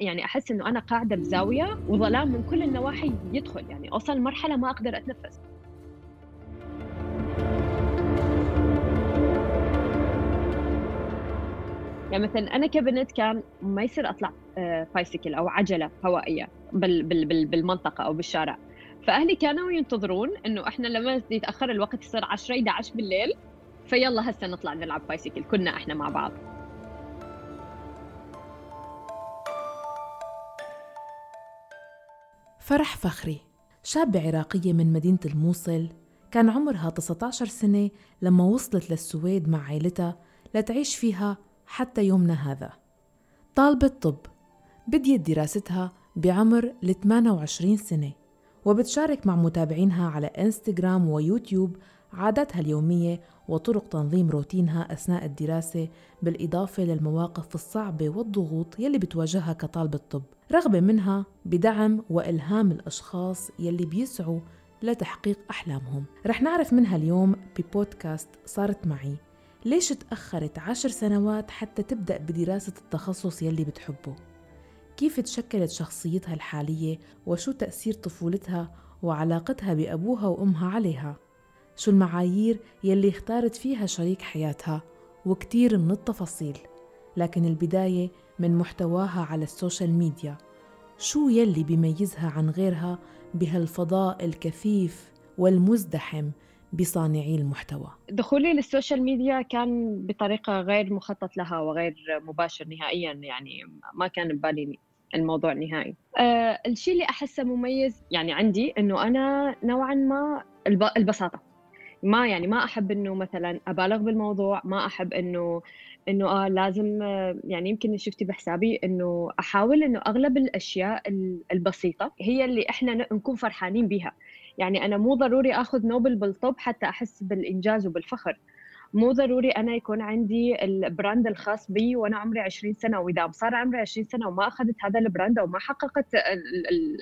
يعني أحس إنه أنا قاعدة بزاوية وظلام من كل النواحي يدخل يعني أوصل مرحلة ما أقدر أتنفس. يعني مثلا أنا كبنت كان ما يصير أطلع بايسكل أو عجلة هوائية بال بال بال بالمنطقة أو بالشارع. فأهلي كانوا ينتظرون إنه إحنا لما يتأخر الوقت يصير 10 11 بالليل فيلا هسه نطلع نلعب بايسكل كنا إحنا مع بعض. فرح فخري شابة عراقية من مدينة الموصل كان عمرها 19 سنة لما وصلت للسويد مع عائلتها لتعيش فيها حتى يومنا هذا. طالبة طب بديت دراستها بعمر ال 28 سنة وبتشارك مع متابعينها على إنستغرام ويوتيوب عاداتها اليومية وطرق تنظيم روتينها أثناء الدراسة بالإضافة للمواقف الصعبة والضغوط يلي بتواجهها كطالبة طب رغبة منها بدعم وإلهام الأشخاص يلي بيسعوا لتحقيق أحلامهم. رح نعرف منها اليوم ببودكاست صارت معي. ليش تأخرت عشر سنوات حتى تبدأ بدراسة التخصص يلي بتحبه؟ كيف تشكلت شخصيتها الحالية؟ وشو تأثير طفولتها وعلاقتها بأبوها وأمها عليها؟ شو المعايير يلي اختارت فيها شريك حياتها وكتير من التفاصيل. لكن البداية من محتواها على ال social media. شو يلي بيميزها عن غيرها بهالفضاء الكثيف والمزدحم بصانعي المحتوى؟ دخولي لل social media كان بطريقة غير مخطط لها وغير مباشر نهائيا يعني ما كان ببالي الموضوع نهائي. أه الشيء اللي أحسه مميز يعني عندي أنه أنا نوعا ما البساطة. ما يعني ما أحب إنه مثلا أبالغ بالموضوع ما أحب إنه إنه آه لازم يعني يمكن شفتي بحسابي إنه أحاول إنه أغلب الأشياء البسيطة هي اللي إحنا نكون فرحانين بها يعني أنا مو ضروري آخذ نوبل بالطب حتى أحس بالإنجاز وبالفخر. مو ضروري أنا يكون عندي ال brand الخاص بي وأنا عمري 20 سنة وإذا صار عمري 20 سنة وما أخذت هذا ال brand أو ما حققت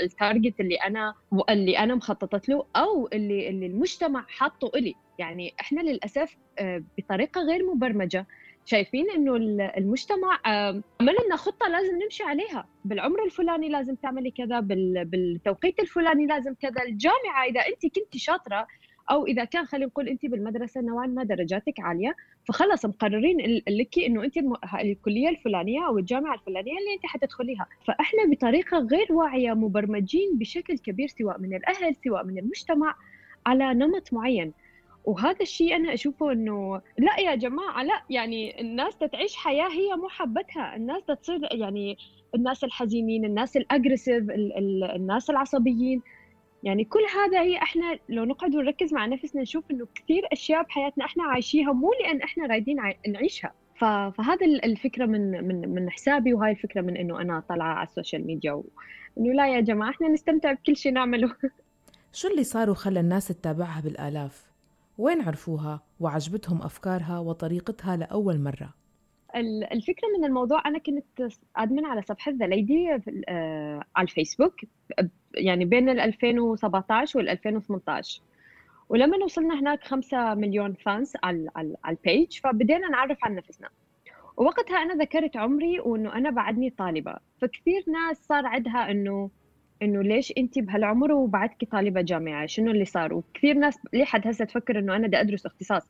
ال target اللي أنا اللي أنا مخططت له أو اللي اللي المجتمع حاطه إلي. يعني إحنا للأسف آه، بطريقة غير مبرمجة شايفين إنه المجتمع عمل لنا خطة لازم نمشي عليها. بالعمر الفلاني لازم تعملي كذا بالتوقيت الفلاني لازم كذا الجامعة إذا أنت كنت شاطرة أو إذا كان خلينا نقول انت بالمدرسة نوعا ما درجاتك عالية فخلص مقررين لك إنه انت الكلية الفلانية أو الجامعة الفلانية اللي انت حتدخليها. فإحنا بطريقة غير واعية مبرمجين بشكل كبير سواء من الأهل سواء من المجتمع على نمط معين. وهذا الشيء أنا أشوفه إنه لا يا جماعة لا يعني الناس تعيش حياة هي مو حبتها. الناس تصير يعني الناس الحزينين الناس ال aggressive الناس العصبيين. يعني كل هذا هي إحنا لو نقعد ونركز مع نفسنا نشوف إنه كثير أشياء بحياتنا إحنا عايشيها مو لأن إحنا رايدين نعيشها. فهذا الفكرة من من من حسابي وهاي الفكرة من إنه أنا طالعة على ال social media إنه لا يا جماعة إحنا نستمتع بكل شيء نعمله. شو اللي صار وخلى الناس تتابعها بالآلاف؟ وين عرفوها؟ وعجبتهم أفكارها وطريقتها لأول مرة؟ الفكرة من الموضوع أنا كنت admin على صفحة The Lady آه، على الفيسبوك يعني بين ال 2017 وال 2018 ولما وصلنا هناك 5 مليون fans على على ال page فبدينا نعرف عن نفسنا. ووقتها أنا ذكرت عمري وإنه أنا بعدني طالبة. فكثير ناس صار عندها انه إنه ليش انت بهالعمر وبعدك طالبة جامعة؟ شنو اللي صار؟ وكثير ناس لحد هسه تفكر إنه أنا دا أدرس اختصاص.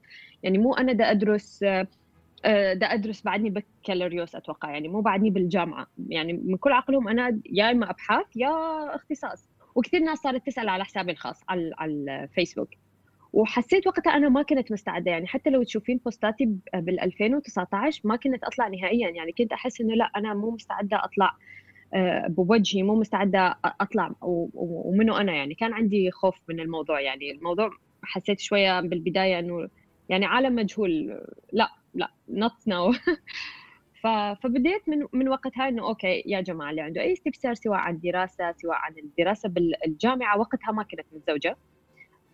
يعني مو أنا دا أدرس آه، دا أدرس بعدني بكالوريوس أتوقع يعني مو بعدني بالجامعة. يعني من كل عقلهم أنا يا إما أبحاث يا اختصاص. وكثير ناس صارت تسأل على حسابي الخاص على على الفيسبوك وحسيت وقتها أنا ما كنت مستعدة يعني حتى لو تشوفين بوستاتي بال 2019 ما كنت أطلع نهائيا. يعني كنت أحس إنه لا أنا مو مستعدة أطلع آه، بوجهي مو مستعدة أطلع. ومنه أنا؟ يعني كان عندي خوف من الموضوع. يعني الموضوع حسيت شوية بالبداية إنه يعني عالم مجهول. لا لا not now فبديت من من وقتها إنه okay يا جماعة اللي عنده أي استفسار سواء عن دراسة سواء عن الدراسة بالجامعة وقتها ما كنت متزوجة.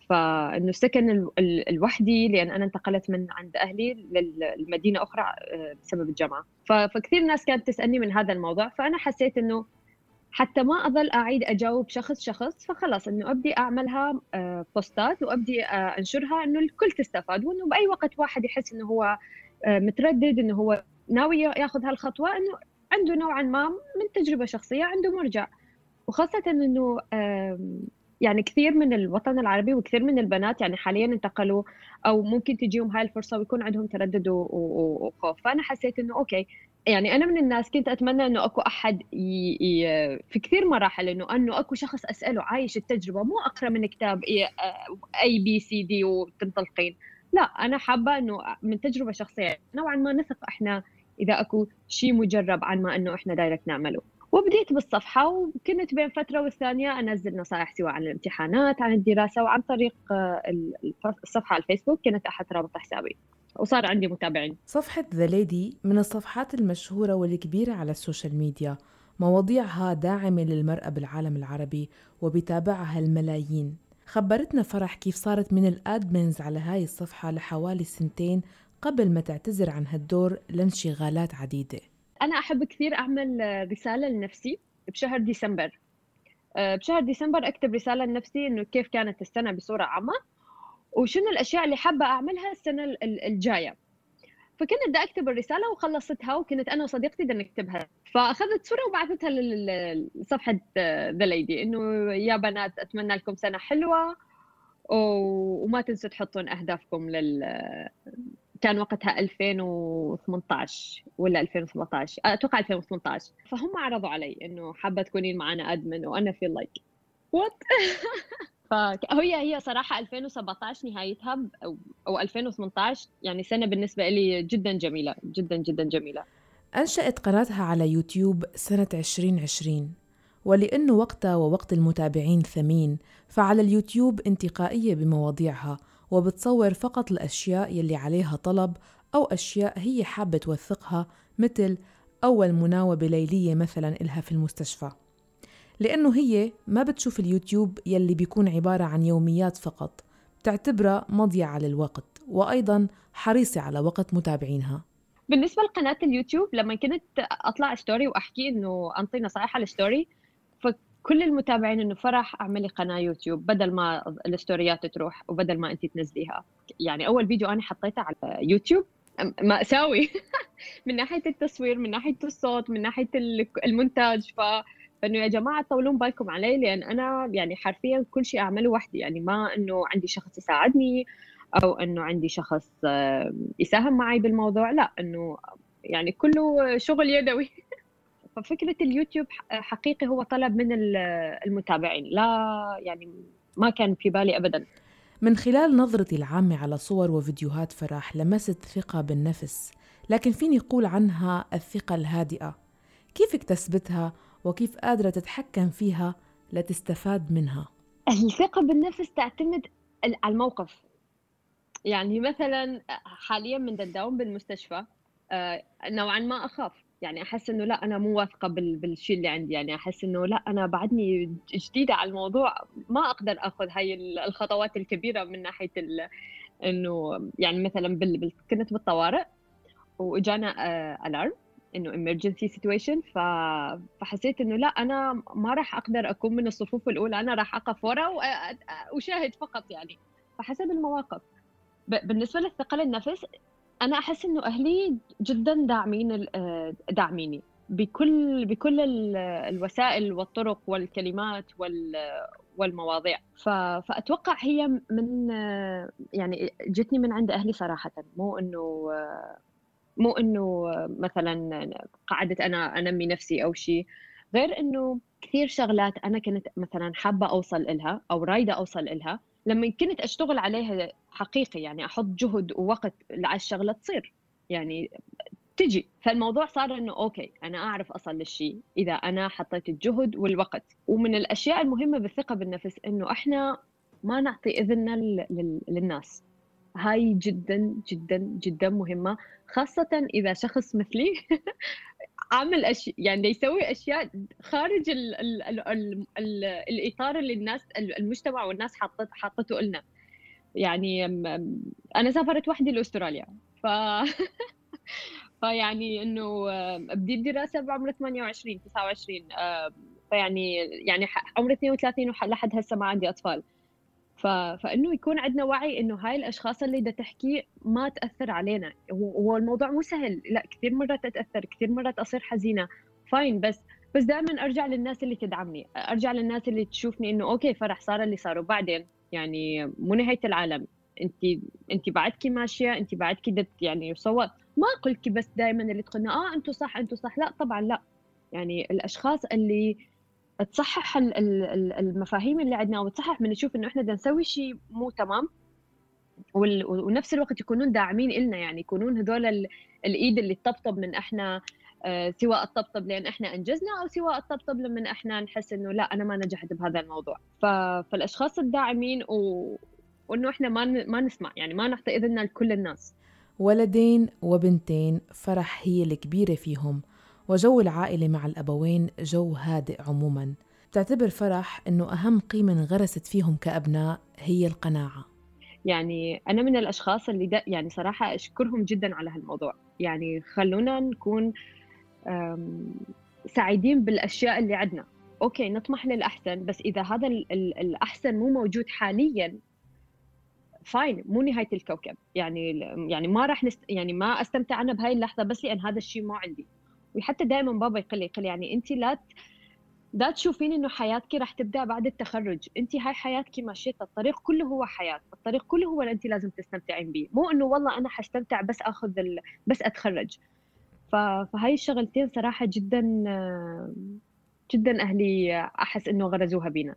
فإنه السكن الوحدي لأن أنا انتقلت من عند أهلي للمدينه أخرى آه، بسبب الجامعة. فكثير ناس كانت تسألني من هذا الموضوع فأنا حسيت إنه حتى ما أظل أعيد أجاوب شخص شخص فخلاص إنه أبدي أعملها آه، بوستات وأبدي آه، أنشرها إنه الكل تستفاد وإنه بأي وقت واحد يحس إنه هو متردد إنه هو ناوي ياخذ هالخطوة إنه عنده نوعا ما من تجربة شخصية عنده مرجع. وخاصة إنه يعني كثير من الوطن العربي وكثير من البنات يعني حاليا انتقلوا أو ممكن تجيهم هاي الفرصة ويكون عندهم تردد وخوف. فأنا حسيت إنه أوكي يعني أنا من الناس كنت أتمنى إنه أكو أحد ي... ي... في كثير مراحل إنه إنه أكو شخص أسأله عايش التجربة مو أقرأ من كتاب ABCD وتنطلقين. لا أنا حابة إنه من تجربة شخصية نوعا ما نثق إحنا إذا أكو شيء مجرب عن ما إنه إحنا direct نعمله. وبديت بالصفحة وكنت بين فترة والثانية أنزل نصائح سواء عن الامتحانات عن الدراسة وعن طريق آه، الصفحة على الفيسبوك كنت أحد رابط حسابي. وصار عندي متابعين. صفحة The Lady من الصفحات المشهورة والكبيرة على ال social media. مواضيعها داعمة للمرأة بالعالم العربي وبتابعها الملايين. خبرتنا فرح كيف صارت من ال admins على هاي الصفحة لحوالي سنتين قبل ما تعتذر عن هالدور لانشغالات عديدة. أنا أحب كثير أعمل رسالة لنفسي بشهر ديسمبر. آه، بشهر ديسمبر أكتب رسالة لنفسي إنه كيف كانت السنة بصورة عامه وشنو الأشياء اللي حابة أعملها السنة الجاية. فكنت بدي أكتب الرسالة وخلصتها وكنت أنا وصديقتي بدنا نكتبها. فأخذت صورة وبعثتها لصفحة The Lady إنه يا بنات أتمنى لكم سنة حلوة وما تنسوا تحطون أهدافكم لل كان وقتها 2018 ولا 2017 أتوقع 2018 فهم عرضوا علي إنه حابة تكونين معنا admin وأنا في like وات فهي هي صراحة 2017 نهايتها أو 2018 يعني سنة بالنسبة لي جدا جميلة جدا جدا جميلة. أنشأت قناتها على يوتيوب سنة 2020 ولأنه وقتها ووقت المتابعين ثمين فعلى اليوتيوب انتقائية بمواضيعها وبتصور فقط الأشياء يلي عليها طلب أو أشياء هي حابة توثقها مثل أول مناوبة ليلية مثلا إلها في المستشفى. لأنه هي ما بتشوف اليوتيوب يلي بيكون عبارة عن يوميات فقط بتعتبرها مضيعة للوقت وأيضا حريصة على وقت متابعينها. بالنسبة لقناة اليوتيوب لما كنت أطلع story وأحكي إنه أنطي نصائح على ال story كل المتابعين إنه فرح أعملي قناة يوتيوب بدل ما الستوريات تروح وبدل ما انت تنزليها. يعني أول فيديو أنا حطيته على يوتيوب مأساوي من ناحية التصوير من ناحية الصوت من ناحية المونتاج ف فإنه يا جماعة طولون بالكم علي لأن أنا يعني حرفيا كل شيء أعمله وحدي. يعني ما إنه عندي شخص يساعدني أو إنه عندي شخص يساهم معي بالموضوع. لا إنه يعني كله شغل يدوي. ففكرة اليوتيوب حقيقي هو طلب من المتابعين. لا يعني ما كان في بالي ابدا. من خلال نظرتي العامة على صور وفيديوهات فرح لمست ثقة بالنفس لكن فيني أقول عنها الثقة الهادئة. كيف اكتسبتها وكيف قادرة تتحكم فيها لتستفاد منها. الثقة بالنفس تعتمد على الموقف. يعني مثلا حاليا من الدوام بالمستشفى آه، نوعا ما أخاف. يعني أحس إنه لا أنا مو واثقة بالشيء اللي عندي. يعني أحس إنه لا أنا بعدني جديدة على الموضوع. ما أقدر آخذ هاي الخطوات الكبيرة من ناحية إنه يعني مثلا بال... كنت بالطوارئ وإجانا الارم آه، إنه emergency situation. ف... فحسيت إنه لا أنا ما راح أقدر أكون من الصفوف الأولى. أنا راح أقف ورا وأشاهد فقط يعني. فحسب المواقف بالنسبة للثقه النفس أنا أحس إنه أهلي جدا داعمين آه، داعميني. بكل بكل الوسائل والطرق والكلمات والمواضيع. فأتوقع هي من يعني جتني من عند أهلي صراحة. مو إنه مو إنه مثلا قعدت أنا أنمي نفسي أو شيء غير إنه كثير شغلات أنا كنت مثلا حابة أوصل إلها أو رايدة أوصل إلها لما كنت أشتغل عليها حقيقي يعني أحط جهد ووقت على الشغلة تصير. يعني تجي. فالموضوع صار إنه أوكي أنا أعرف أصل للشيء إذا أنا حطيت الجهد والوقت. ومن الأشياء المهمة بالثقة بالنفس إنه إحنا ما نعطي إذننا للناس. هاي جدا جدا جدا مهمة خاصة إذا شخص مثلي عامل اشياء يعني يسوي أشياء خارج ال ال ال ال ال الإطار اللي الناس المجتمع والناس حطت حطته لنا. يعني أنا سافرت وحدي لأستراليا. ف فيعني إنه بديت دراسه بعمر 28 29 فيعني يعني عمري 32 ولحد هسه ما عندي أطفال. ف... فإنه يكون عندنا وعي إنه هاي الأشخاص اللي بدها تحكي ما تأثر علينا. هو الموضوع مو سهل. لا كثير مرات اتاثر كثير مرات أصير حزينة. fine بس بس دائما أرجع للناس اللي تدعمني. أرجع للناس اللي تشوفني إنه okay فرح صار اللي صار وبعدين يعني مو نهاية العالم. انت انت بعدك ماشية انت بعدك دت يعني صوت. ما قلت بس دائما اللي تقولنا آه أنتم صح أنتم صح. لا طبعا لا. يعني الأشخاص اللي تصحح المفاهيم اللي عندنا وتصحح من نشوف إنه إحنا بدنا نسوي شيء مو تمام ونفس الوقت يكونون داعمين إلنا يعني يكونون هذول الإيد اللي تطبطب من إحنا آه، سواء الطبطب لأن إحنا أنجزنا أو سواء الطبطب لما إحنا نحس إنه لا أنا ما نجحت بهذا الموضوع. فالأشخاص الداعمين و... وإنه إحنا ما ما نسمع يعني ما نعطي اذننا لكل الناس. ولدين وبنتين فرح هي الكبيرة فيهم. وجو العائلة مع الأبوين جو هادئ عموما. بتعتبر فرح إنه أهم قيمة انغرست فيهم كأبناء هي القناعة. يعني أنا من الأشخاص اللي دا يعني صراحة أشكرهم جدا على هالموضوع. يعني خلونا نكون سعيدين بالأشياء اللي عندنا okay نطمح للأحسن بس إذا هذا الأحسن مو موجود حاليا فاين مو نهاية الكوكب. يعني يعني ما راح نست يعني ما أستمتع أنا بهاي اللحظة بس لأن هذا الشيء مو عندي. وحتى دائما بابا يقول لي يقول يعني أنت لا لا تشوفين إنه حياتك راح تبدأ بعد التخرج. أنت هاي حياتك ماشيه الطريق كله هو حياة. الطريق كله هو اللي أنت لازم تستمتعين به مو إنه والله أنا حستمتع بس آخذ ال... بس أتخرج. فهاي الشغلتين صراحة جدا جدا أهلي أحس إنه غرزوها بينا.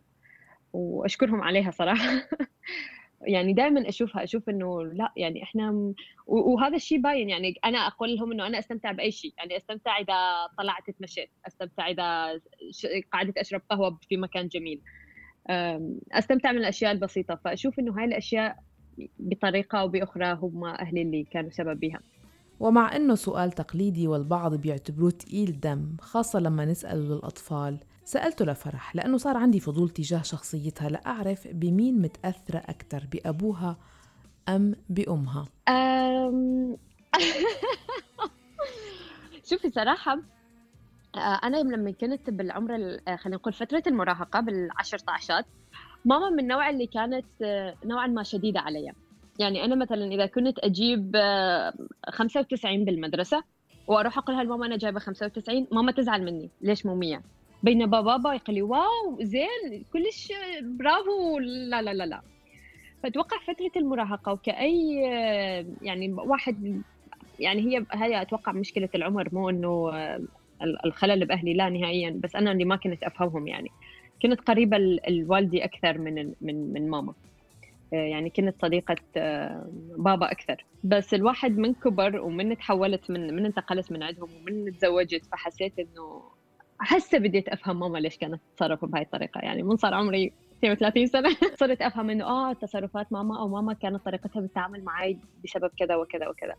وأشكرهم عليها صراحة. يعني دائما أشوفها أشوف إنه لا يعني إحنا وهذا الشيء باين يعني أنا أقول لهم إنه أنا أستمتع بأي شيء يعني أستمتع إذا طلعت تمشيت أستمتع إذا قعدت أشرب قهوة في مكان جميل. أستمتع من الأشياء البسيطة فأشوف إنه هاي الأشياء بطريقة أو بأخرى هم أهلي اللي كانوا سبب بها ومع إنه سؤال تقليدي والبعض بيعتبروه تقيل دم خاصة لما نسأله للأطفال سألته لفرح لأنه صار عندي فضول تجاه شخصيتها لأعرف بمين متأثرة أكثر بأبوها أم بأمها؟ أم... شوفي صراحة آه، أنا لما كنت بالعمر آه، خلينا نقول فترة المراهقة بالعشر طعشات ماما من النوع اللي كانت آه، نوعا ما شديدة علي. يعني أنا مثلا إذا كنت أجيب 95 آه، بالمدرسة وأروح أقول لها لماما أنا جايبة 95 ماما تزعل مني. ليش مو 100 بينما بابا يقول لي واو زين كلش برافو. لا لا لا لا. فأتوقع فترة المراهقة وكأي آه، يعني واحد يعني هي هي أتوقع مشكلة العمر مو إنه آه، الخلل بأهلي لا نهائيا. بس أنا اللي ما كنت أفهمهم يعني. كنت قريبة لوالدي أكثر من من من ماما. يعني كنت صديقة آه، بابا أكثر. بس الواحد من كبر ومن تحولت من من انتقلت من عندهم ومن تزوجت فحسيت إنه هسه بديت أفهم ماما ليش كانت تتصرف بهاي الطريقة. يعني من صار عمري 32 سنة. صرت أفهم إنه آه تصرفات ماما أو ماما كانت طريقتها بالتعامل معي بسبب كذا وكذا وكذا.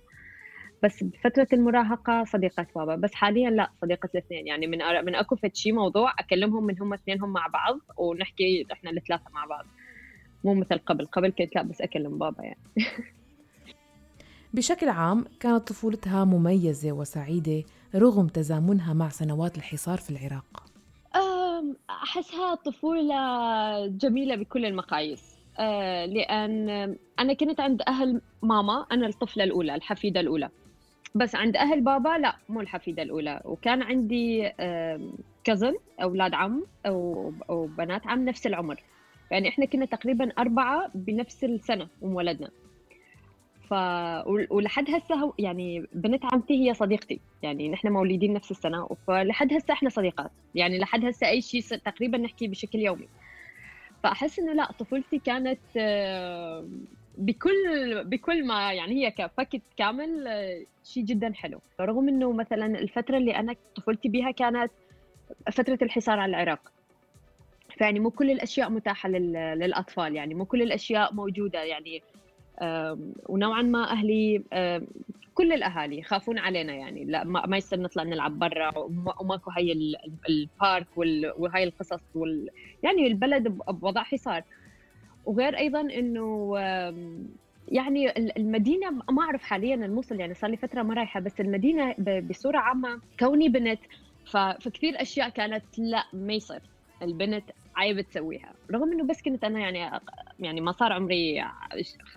بس بفترة المراهقة صديقة بابا. بس حاليا لا صديقة الاثنين. يعني من من أكو شيء موضوع أكلمهم من هم اثنينهم مع بعض ونحكي إحنا الثلاثة مع بعض. مو مثل قبل. قبل كنت لا بس أكلم بابا يعني. بشكل عام كانت طفولتها مميزة وسعيدة رغم تزامنها مع سنوات الحصار في العراق. أحسها طفولة جميلة بكل المقاييس. أه، لأن أنا كنت عند أهل ماما أنا الطفلة الأولى الحفيدة الأولى. بس عند أهل بابا لا مو الحفيدة الأولى. وكان عندي كزن أولاد عم أو بنات عم نفس العمر. يعني إحنا كنا تقريبا أربعة بنفس السنة ومولدنا. ف ولحد هسه يعني بنت عمتي هي صديقتي يعني نحن مولودين نفس السنة فلحد هسه إحنا صديقات يعني لحد هسه أي شيء تقريبا نحكي بشكل يومي. فأحس إنه لا طفولتي كانت آه، بكل بكل ما يعني هي كفكت كامل آه، شيء جدا حلو. رغم إنه مثلا الفترة اللي أنا طفولتي بها كانت فترة الحصار على العراق. فيعني مو كل الأشياء متاحة للأطفال يعني مو كل الأشياء موجودة يعني ونوعا ما أهلي كل الأهالي يخافون علينا يعني. لا ما يصير نطلع نلعب برا وماكو هاي البارك وهاي القصص وال يعني البلد بوضع حصار. وغير أيضا إنه يعني المدينة ما أعرف حاليا الموصل يعني صار لي فترة ما رايحة بس المدينة بصورة عامة كوني بنت فكثير أشياء كانت لا ما يصير. البنت عيب تسويها رغم إنه بس كنت أنا يعني يعني ما صار عمري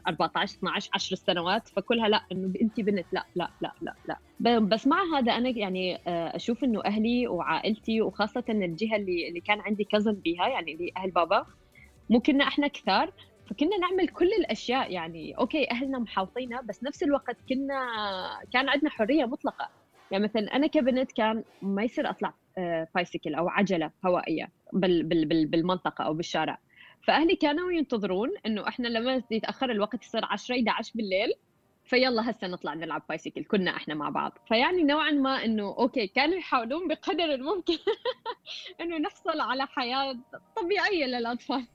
14 12 10 سنوات فكلها لا إنه انت بنت لا لا لا لا لا. بس مع هذا أنا يعني آه، أشوف إنه أهلي وعائلتي وخاصة الجهة اللي اللي كان عندي كزن بيها يعني اللي أهل بابا مو كنا إحنا كثار فكنا نعمل كل الأشياء. يعني أوكي أهلنا محاوطينا بس نفس الوقت كنا كان عندنا حرية مطلقة. يعني مثلا أنا كبنت كان ما يصير أطلع bicycle أو عجلة هوائية بال بال بال بالمنطقة أو بالشارع. فأهلي كانوا ينتظرون إنه إحنا لما يتأخر الوقت يصير 10 11 بالليل فيلا هسه نطلع نلعب bicycle كنا إحنا مع بعض. فيعني نوعا ما إنه okay كانوا يحاولون بقدر الممكن إنه نحصل على حياة طبيعية للأطفال.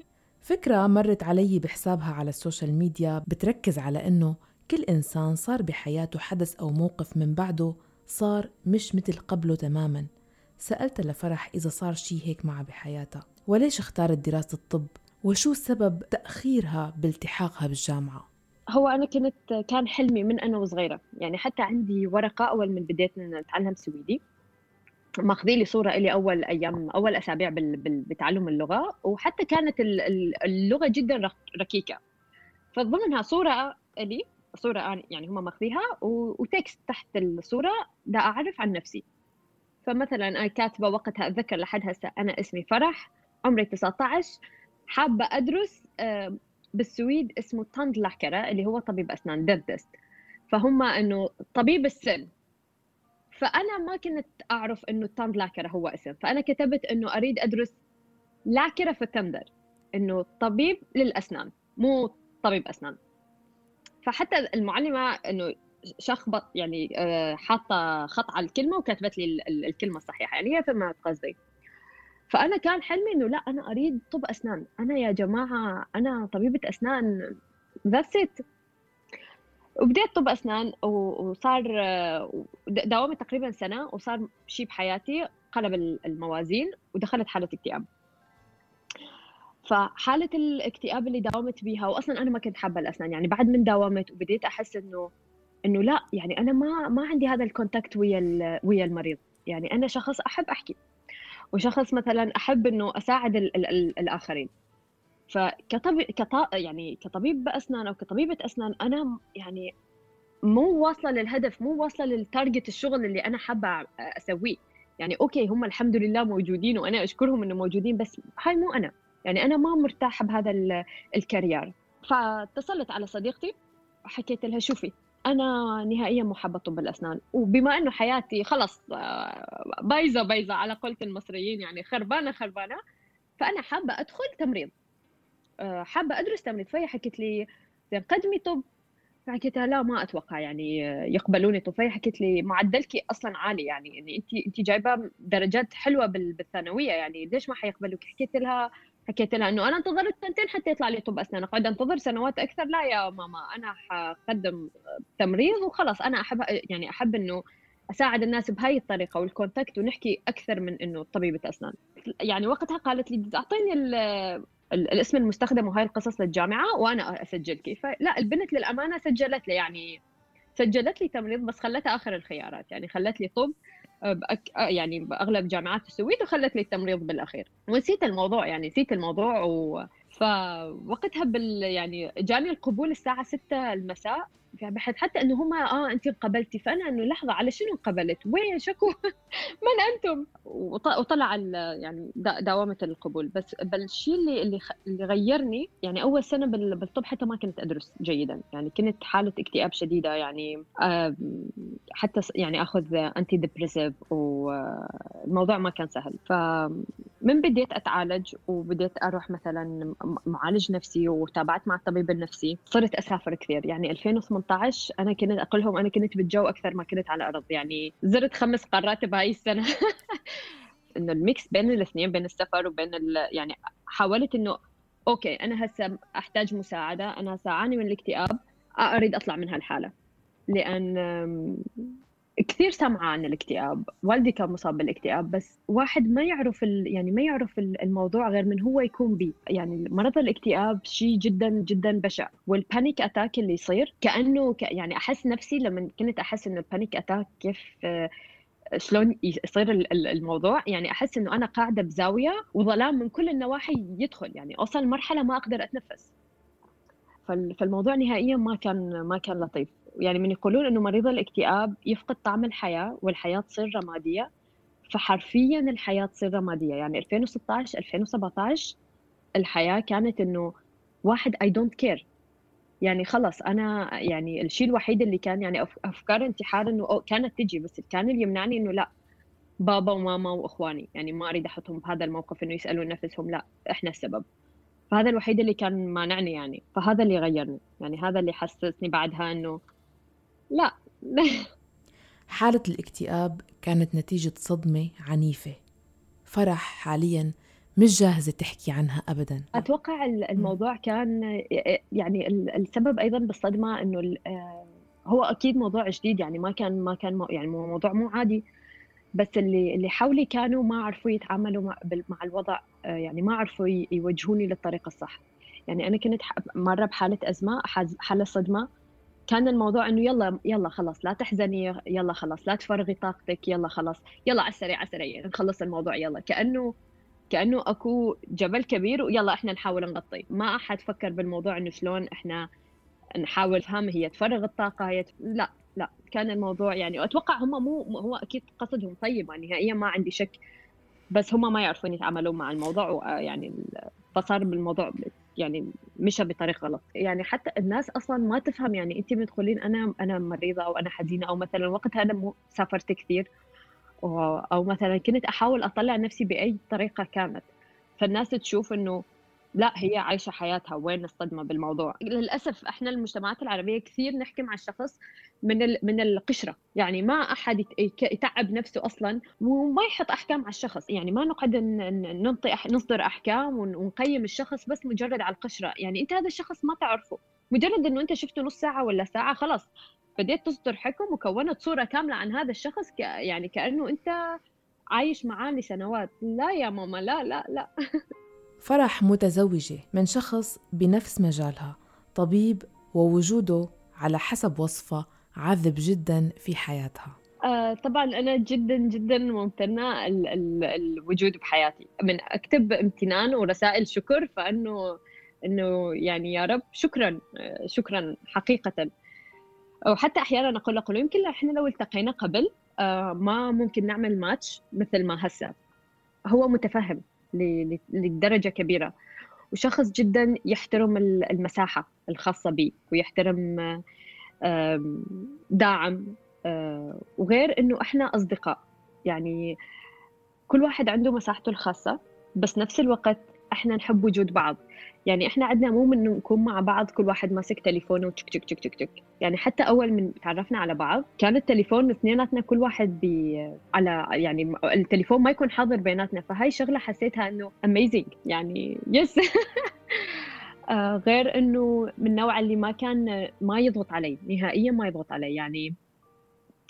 فكرة مرت علي بحسابها على ال social media بتركز على إنه كل إنسان صار بحياته حدث أو موقف من بعده صار مش مثل قبله تماما. سألت لفرح إذا صار شي هيك معها بحياتها وليش اختارت دراسة الطب؟ وشو سبب تأخيرها بالتحاقها بالجامعة؟ هو أنا كنت كان حلمي من أنا وصغيرة. يعني حتى عندي ورقة أول من بديت أتعلم سويدي. ماخذين لي صورة لي أول أيام أول أسابيع بتعلم اللغة. وحتى كانت اللغة جدا ركيكه فضمنها صورة لي صورة يعني هم ماخذيها و text تحت الصورة دا أعرف عن نفسي. فمثلا أنا كاتبة وقتها أتذكر لحد هسه أنا اسمي فرح عمري 19 حابة أدرس بالسويد اسمه tandläkare اللي هو طبيب أسنان dentist فهم إنه طبيب السن. فأنا ما كنت أعرف إنه ال tandläkare هو اسم. فأنا كتبت إنه أريد أدرس läkare för tänder إنه طبيب للأسنان مو طبيب أسنان. فحتى المعلمة إنه شخبط يعني آه، حاطة خط على الكلمة وكتبت لي الكلمة الصحيحة يعني هي فهمت قصدي. فأنا كان حلمي إنه لا أنا أريد طب أسنان. أنا يا جماعة أنا طبيبة أسنان. that's it وبديت طب أسنان وصار داومت تقريبا سنة وصار شيء بحياتي قلب الموازين ودخلت حالة اكتئاب. فحالة الاكتئاب اللي داومت بيها واصلا أنا ما كنت حابة الأسنان يعني بعد من داومت وبديت أحس إنه إنه لا يعني أنا ما ما عندي هذا ال contact ويا ويا المريض. يعني أنا شخص أحب أحكي وشخص مثلا أحب إنه أساعد ال ال ال الآخرين. فكطبيب كط... يعني كطبيب اسنان أو كطبيبة أسنان أنا يعني مو واصلة للهدف مو واصلة لل target الشغل اللي أنا حابة أسويه. يعني okay هم الحمد لله موجودين وأنا أشكرهم إنه موجودين بس هاي مو أنا. يعني أنا ما مرتاحه بهذا ال career. فاتصلت على صديقتي وحكيت لها شوفي أنا نهائيا مو حابة طب الأسنان. وبما إنه حياتي خلص آه، بايظة بايظة على قولة المصريين يعني خربانة خربانة فأنا حابة أدخل تمريض. آه، حابة أدرس تمريض. فهي حكت لي قدمي طب. فحكيت لا ما أتوقع يعني يقبلوني طب. فهي حكت لي معدلك أصلا عالي يعني يعني انت انت جايبة درجات حلوة بالثانوية يعني ليش ما حيقبلوك؟ حكيت لها حكيت لها إنه أنا انتظرت سنتين حتى يطلع لي طب أسنان. أقعد أنتظر سنوات أكثر. لا يا ماما أنا حقدم تمريض وخلص أنا أحب يعني أحب إنه أساعد الناس بهاي الطريقة وال contact ونحكي أكثر من إنه طبيبة أسنان. يعني وقتها قالت لي أعطيني الاسم المستخدم وهاي القصص للجامعة وأنا اسجلك فلا البنت للأمانة سجلت لي يعني سجلت لي تمريض بس خلتها آخر الخيارات. يعني خلت لي طب بأك... يعني بأغلب جامعات السويد وخلت لي التمريض بالأخير. ونسيت الموضوع يعني نسيت الموضوع و... فوقتها بال يعني جاني القبول الساعة 6 المساء. بحث حتى إنه هم آه انت انقبلتي. فأنا إنه لحظة على شنو انقبلت؟ وين شكو؟ من أنتم؟ وطلع يعني داومه القبول. بس الشيء اللي اللي اللي غيرني يعني أول سنة بالطب حتى ما كنت أدرس جيدا. يعني كنت حالة اكتئاب شديدة. يعني حتى يعني آخذ antidepressive والموضوع ما كان سهل. فمن بديت أتعالج وبديت أروح مثلا معالج نفسي وتابعت مع الطبيب النفسي. صرت أسافر كثير. يعني 2018 18 أنا كنت أقول لهم أنا كنت بالجو أكثر ما كنت على الأرض يعني زرت خمس قارات بهاي السنة إنه ال mix بين الاثنين بين السفر وبين. يعني حاولت إنه okay أنا هسه أحتاج مساعدة أنا هسه أعاني من الاكتئاب أريد أطلع من هالحالة لأن كثير سمعت عن الاكتئاب. والدي كان مصاب بالاكتئاب بس واحد ما يعرف. يعني ما يعرف الموضوع غير من هو يكون بيه يعني مرض الاكتئاب شيء جدا جدا بشع. وال panic attack اللي يصير كأنه ك... يعني أحس نفسي لما كنت أحس إنه ال panic attack كيف شلون يصير الموضوع. يعني أحس إنه أنا قاعدة بزاوية وظلام من كل النواحي يدخل. يعني أوصل مرحلة ما أقدر أتنفس. فالموضوع نهائيا ما كان ما كان لطيف. يعني من يقولون إنه مريض الاكتئاب يفقد طعم الحياة والحياة تصير رمادية. فحرفيا الحياة تصير رمادية. يعني 2016 2017 الحياة كانت إنه واحد I don't care يعني خلص أنا يعني الشيء الوحيد اللي كان يعني أفكار انتحار إنه كانت تجي بس كان اللي يمنعني إنه لا بابا وماما وإخواني. يعني ما أريد أحطهم بهذا الموقف إنه يسألون نفسهم لا إحنا السبب. فهذا الوحيد اللي كان مانعني يعني. فهذا اللي غيرني. يعني هذا اللي حسسني بعدها إنه لا. حالة الاكتئاب كانت نتيجة صدمة عنيفة. فرح حاليا مش جاهزة تحكي عنها أبدا. أتوقع الموضوع كان يعني السبب أيضا بالصدمة أنه آه، هو أكيد موضوع جديد يعني ما كان ما كان يعني موضوع مو عادي. بس اللي اللي حولي كانوا ما عرفوا يتعاملوا مع, مع الوضع آه، يعني ما عرفوا يوجهوني للطريق الصح. يعني أنا كنت مرة بحالة أزمة حالة صدمة. كان الموضوع إنه يلا يلا خلاص لا تحزني يلا خلاص لا تفرغي طاقتك يلا خلاص يلا على السريع على السريع نخلص الموضوع يلا. كأنه كأنه أكو جبل كبير ويلا إحنا نحاول نغطيه. ما أحد فكر بالموضوع إنه شلون إحنا نحاول نفهم هي تفرغ الطاقة هي لا لا. كان الموضوع يعني أتوقع هم مو هو أكيد قصدهم طيب نهائيا ما عندي شك. بس هم ما يعرفون يتعاملون مع الموضوع يعني فصار بالموضوع يعني مشى بطريقه غلط. يعني حتى الناس أصلا ما تفهم يعني انت بتقولين أنا أنا مريضة أو أنا حزينة أو مثلا وقتها أنا مو سافرت كثير أو مثلا كنت أحاول أطلع نفسي بأي طريقة كانت. فالناس تشوف إنه لا هي عايشة حياتها وين الصدمه بالموضوع. للأسف إحنا المجتمعات العربية كثير نحكي مع الشخص من من القشرة. يعني ما أحد يتعب نفسه أصلا وما يحط أحكام على الشخص. يعني ما نقعد ننطي نصدر أحكام ونقيم الشخص بس مجرد على القشرة. يعني أنت هذا الشخص ما تعرفه. مجرد إنه أنت شفته نص ساعة ولا ساعة خلاص بديت تصدر حكم وكونت صورة كاملة عن هذا الشخص ك... يعني كأنه أنت عايش معاه لسنوات. لا يا ماما لا لا لا. فرح متزوجة من شخص بنفس مجالها طبيب ووجوده على حسب وصفة عذب جدا في حياتها. آه طبعا أنا جدا جدا ممتنة ال ال الوجود بحياتي. من أكتب امتنان ورسائل شكر فأنه إنه يعني يا رب شكرا شكرا حقيقه. أو حتى أحيانا أقول له يمكن إحنا لو التقينا قبل آه ما ممكن نعمل ماتش مثل ما هسه. هو متفهم. لدرجة كبيرة. وشخص جدا يحترم المساحة الخاصة بي ويحترم داعم وغير إنه إحنا أصدقاء. يعني كل واحد عنده مساحته الخاصة بس نفس الوقت إحنا نحب وجود بعض. يعني إحنا عندنا مو من نكون مع بعض كل واحد ماسك تليفونه تشك تشك تشك تشك. يعني حتى أول من تعرفنا على بعض كان التليفون اثنيناتنا كل واحد بي على يعني التليفون ما يكون حاضر بيناتنا. فهاي شغلة حسيتها إنه amazing يعني yes آه غير إنه من النوع اللي ما كان ما يضغط علي. نهائيا ما يضغط علي. يعني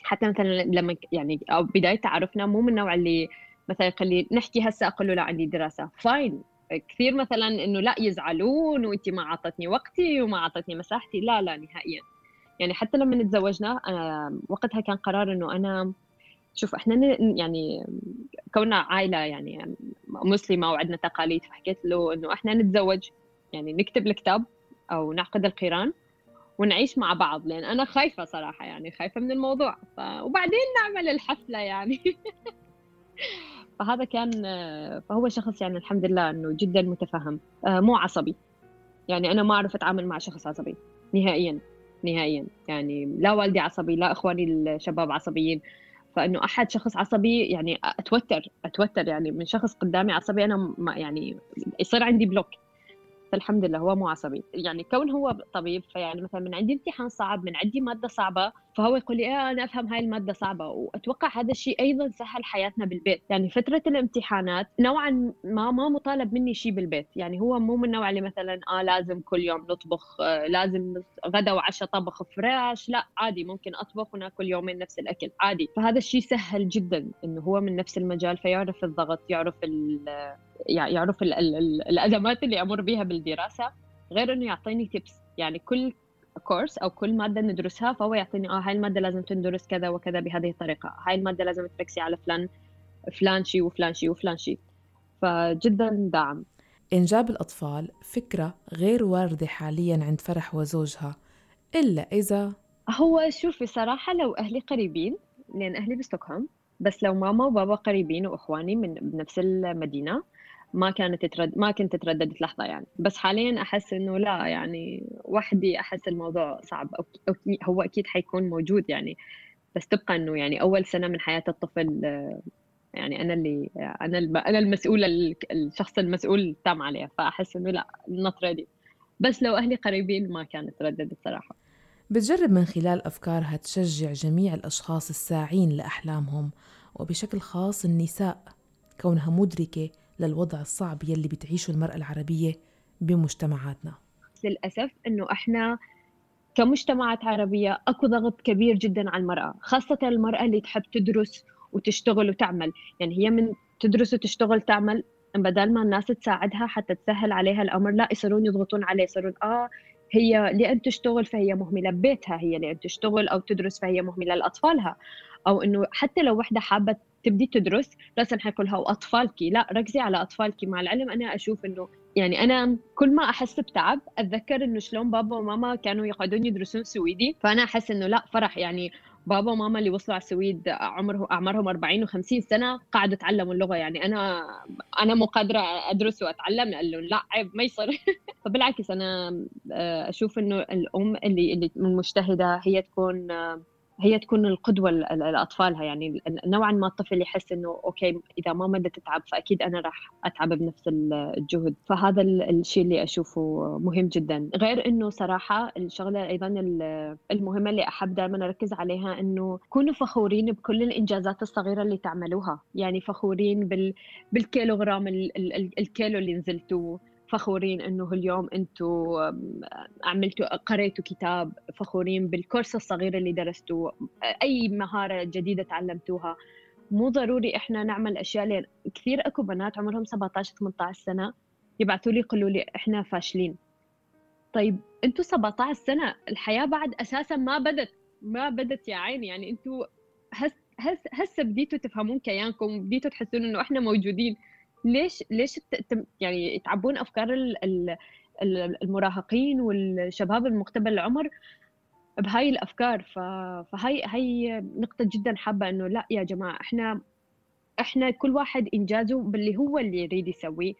حتى مثلا لما يعني أو بداية تعرفنا مو من النوع اللي مثلا يقول لي نحكي هسه أقول له لا عندي دراسة. فاين كثير مثلا إنه لا يزعلون وانت ما اعطتني وقتي وما اعطتني مساحتي. لا لا نهائيا. يعني حتى لما تزوجنا أنا وقتها كان قرار إنه أنا شوف إحنا يعني كوننا عائلة يعني مسلمة وعندنا تقاليد فحكيت له إنه إحنا نتزوج يعني نكتب الكتاب أو نعقد القيران ونعيش مع بعض لأن أنا خايفة صراحة يعني خايفة من الموضوع. ف... وبعدين نعمل الحفلة يعني. فهذا كان فهو شخص يعني الحمد لله إنه جدا متفهم آه، مو عصبي. يعني أنا ما اعرف أتعامل مع شخص عصبي نهائيا نهائيا. يعني لا والدي عصبي لا إخواني الشباب عصبيين. فإنه أحد شخص عصبي يعني أتوتر أتوتر يعني من شخص قدامي عصبي أنا ما يعني يصير عندي block. فالحمد لله هو مو عصبي. يعني كون هو طبيب فيعني مثلا من عندي امتحان صعب من عندي مادة صعبة فهو يقول لي إيه أنا أفهم هاي المادة صعبة. وأتوقع هذا الشيء أيضا سهل حياتنا بالبيت. يعني فترة الامتحانات نوعا ما ما مطالب مني شيء بالبيت. يعني هو مو من النوع اللي مثلا آه لازم كل يوم نطبخ آه لازم غدا وعشاء طبخ fresh لا عادي ممكن أطبخ ونأكل يومين نفس الأكل عادي. فهذا الشيء سهل جدا إنه هو من نفس المجال فيعرف الضغط يعرف يعرف ال ال ال الأزمات اللي أمر بها بالدراسة. غير إنه يعطيني تبس يعني كل كورس أو كل مادة ندرسها فهو يعطيني آه هاي المادة لازم تندرس كذا وكذا بهذه الطريقة. هاي المادة لازم تركزي على فلان فلان شيء وفلان شيء وفلان شيء فجدا دعم. إنجاب الأطفال فكرة غير واردة حاليا عند فرح وزوجها إلا إذا هو شوفي صراحة لو أهلي قريبين لأن أهلي بستوكهولم بس لو ماما وبابا قريبين وإخواني من بنفس المدينة ما كانت ترد ما كنت ترددت لحظة يعني. بس حاليا أحس إنه لا يعني وحدي أحس الموضوع صعب. أو هو أكيد حيكون موجود يعني. بس تبقى إنه يعني أول سنة من حياة الطفل يعني أنا اللي أنا أنا المسؤولة الشخص المسؤول التام عليها فأحس إنه لا not ready بس لو أهلي قريبين ما كنت أتردد الصراحه بتجرب من خلال أفكارها تشجع جميع الأشخاص الساعين لأحلامهم. وبشكل خاص النساء كونها مدركة للوضع الصعب يلي بتعيشه المرأة العربية بمجتمعاتنا. للأسف إنه إحنا كمجتمعات عربية أكو ضغط كبير جدا على المرأة خاصة المرأة اللي تحب تدرس وتشتغل وتعمل. يعني هي من تدرس وتشتغل تعمل بدل ما الناس تساعدها حتى تسهل عليها الأمر لا يصيرون يضغطون عليه يصيرون آه هي لأن تشتغل فهي مهملة ببيتها هي لأن تشتغل أو تدرس فهي مهملة لأطفالها. أو إنه حتى لو وحدة حابة تبدي تدرس لازم حيقولها واطفالك لا ركزي على اطفالك مع العلم أنا أشوف إنه يعني أنا كل ما أحس بتعب أتذكر إنه شلون بابا وماما كانوا يقعدون يدرسون سويدي. فأنا أحس إنه لا فرح. يعني بابا وماما اللي وصلوا على السويد عمره أعمارهم 40 و50 سنة قاعدوا يتعلموا اللغة. يعني أنا أنا مو قادرة أدرس وأتعلم قال له لا عيب ما يصير. فبالعكس أنا آه، أشوف إنه الأم اللي اللي مجتهدة هي تكون هي تكون القدوة لأطفالها. يعني نوعا ما الطفل يحس إنه أوكي إذا ماما بدها تتعب فأكيد أنا راح أتعب بنفس الجهد. فهذا الشيء اللي أشوفه مهم جدا. غير إنه صراحة الشغلة أيضا المهمة اللي أحب دائما أركز عليها إنه كونوا فخورين بكل الإنجازات الصغيرة اللي تعملوها. يعني فخورين بال بالكيلوغرام الكيلو اللي نزلتوه. فخورين إنه اليوم أنتم عملتوا قريتوا كتاب فخورين بالكورس الصغير اللي درستوه. أي مهارة جديدة تعلمتوها. مو ضروري إحنا نعمل أشياء لأن كثير أكو بنات عمرهم 17 18 سنة يبعثوا لي يقولوا لي إحنا فاشلين. طيب أنتم 17 سنة الحياة بعد أساسا ما بدت ما بدت يا عيني. يعني أنتم هس هس هسه بديتوا تفهمون كيانكم بديتوا تحسون إنه إحنا موجودين. ليش ليش يعني تعبون أفكار المراهقين والشباب المقتبل العمر بهاي الأفكار. فهاي هي نقطة جدا حابة إنه لا يا جماعة إحنا إحنا كل واحد إنجازه باللي هو اللي يريد يسويه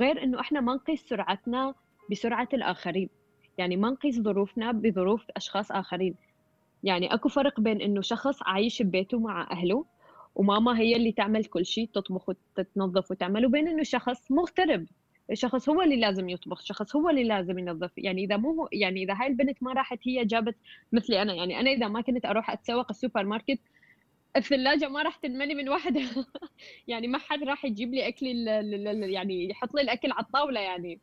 غير إنه إحنا ما نقيس سرعتنا بسرعة الآخرين. يعني ما نقيس ظروفنا بظروف أشخاص آخرين. يعني أكو فرق بين إنه شخص عايش ببيته مع أهله وماما هي اللي تعمل كل شيء تطبخ وتنظف وتعمل. وبين إنه شخص مغترب. شخص هو اللي لازم يطبخ شخص هو اللي لازم ينظف. يعني إذا مو يعني إذا هاي البنت ما راحت هي جابت مثلي أنا. يعني أنا إذا ما كنت أروح أتسوق السوبر ماركت الثلاجة ما راح تنملي من وحدها يعني ما حد راح يجيب لي أكلي يعني يحط لي الأكل على الطاولة يعني.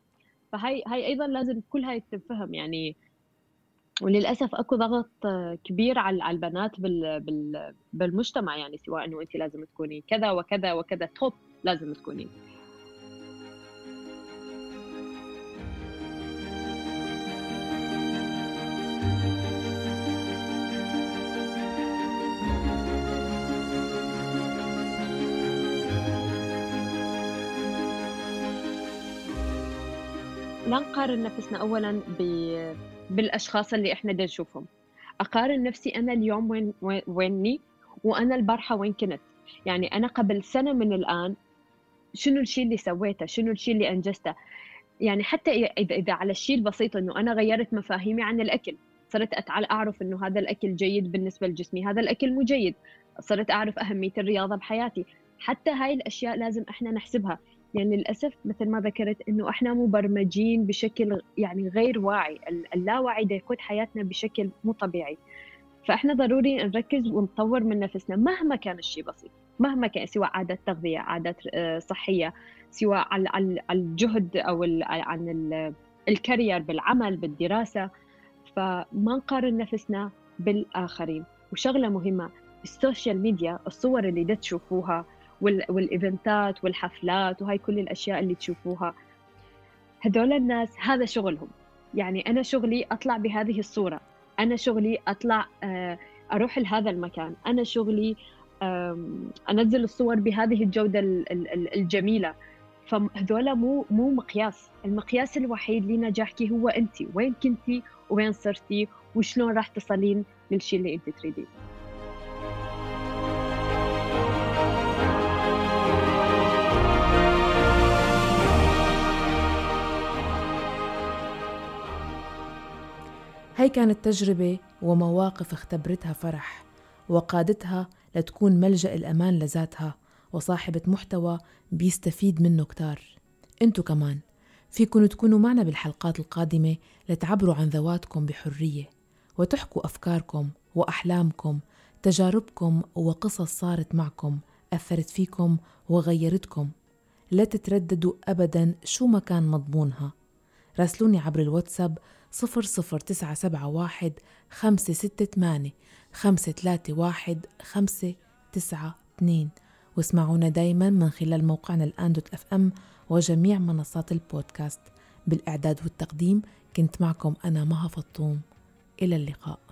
فهي هاي أيضا لازم كلها تتفهم يعني وللأسف أكو ضغط كبير على البنات بالمجتمع يعني سواء إنه انت لازم تكوني كذا وكذا وكذا توب لازم تكوني. لا نقارن نفسنا اولا بالأشخاص اللي إحنا بدنا نشوفهم أقارن نفسي أنا اليوم وين ويني وأنا البارحه وين كنت. يعني أنا قبل سنة من الآن شنو الشيء اللي سويته؟ شنو الشيء اللي أنجزته؟ يعني حتى إذا إذا على الشيء البسيط إنه أنا غيرت مفاهيمي عن الأكل صرت أتعال أعرف إنه هذا الأكل جيد بالنسبة لجسمي هذا الأكل مو جيد صرت أعرف أهمية الرياضة بحياتي. حتى هاي الأشياء لازم إحنا نحسبها. يعني للأسف مثل ما ذكرت إنه إحنا مبرمجين بشكل يعني غير واعي اللاوعي ده يقود حياتنا بشكل مو طبيعي. فإحنا ضروري نركز ونطور من نفسنا مهما كان الشيء بسيط مهما كان سواء عادات تغذية عادات آه، صحية سواء على الجهد أو عن ال career بالعمل بالدراسة. فما نقارن نفسنا بالآخرين. وشغلة مهمة ال social media الصور اللي تشوفوها والإيفنتات والحفلات وهاي كل الأشياء اللي تشوفوها. هذول الناس هذا شغلهم. يعني أنا شغلي أطلع بهذه الصورة. أنا شغلي أطلع أروح لهذا المكان. أنا شغلي أنزل الصور بهذه الجودة الجميلة. فهذول مو مو مقياس. المقياس الوحيد لنجاحك هو انت وين كنتي؟ وين صرتي؟ وشلون راح تصلين للشيء اللي انت تريديه هي كانت تجربة ومواقف اختبرتها فرح وقادتها لتكون ملجأ الأمان لذاتها وصاحبة محتوى بيستفيد منه كتار. انتو كمان فيكن تكونوا معنا بالحلقات القادمة لتعبروا عن ذواتكم بحرية وتحكوا أفكاركم وأحلامكم تجاربكم وقصص صارت معكم أثرت فيكم وغيرتكم. لا تترددوا أبدا شو ما كان مضمونها. راسلوني عبر الواتساب صفر صفر تسعة سبعة واحد خمسة ستة ثمانية خمسة ثلاثة واحد خمسة تسعة اثنين واسمعونا دايما من خلال موقعنا الآن دوت أف أم وجميع منصات البودكاست بالإعداد والتقديم كنت معكم أنا مها فطوم. إلى اللقاء.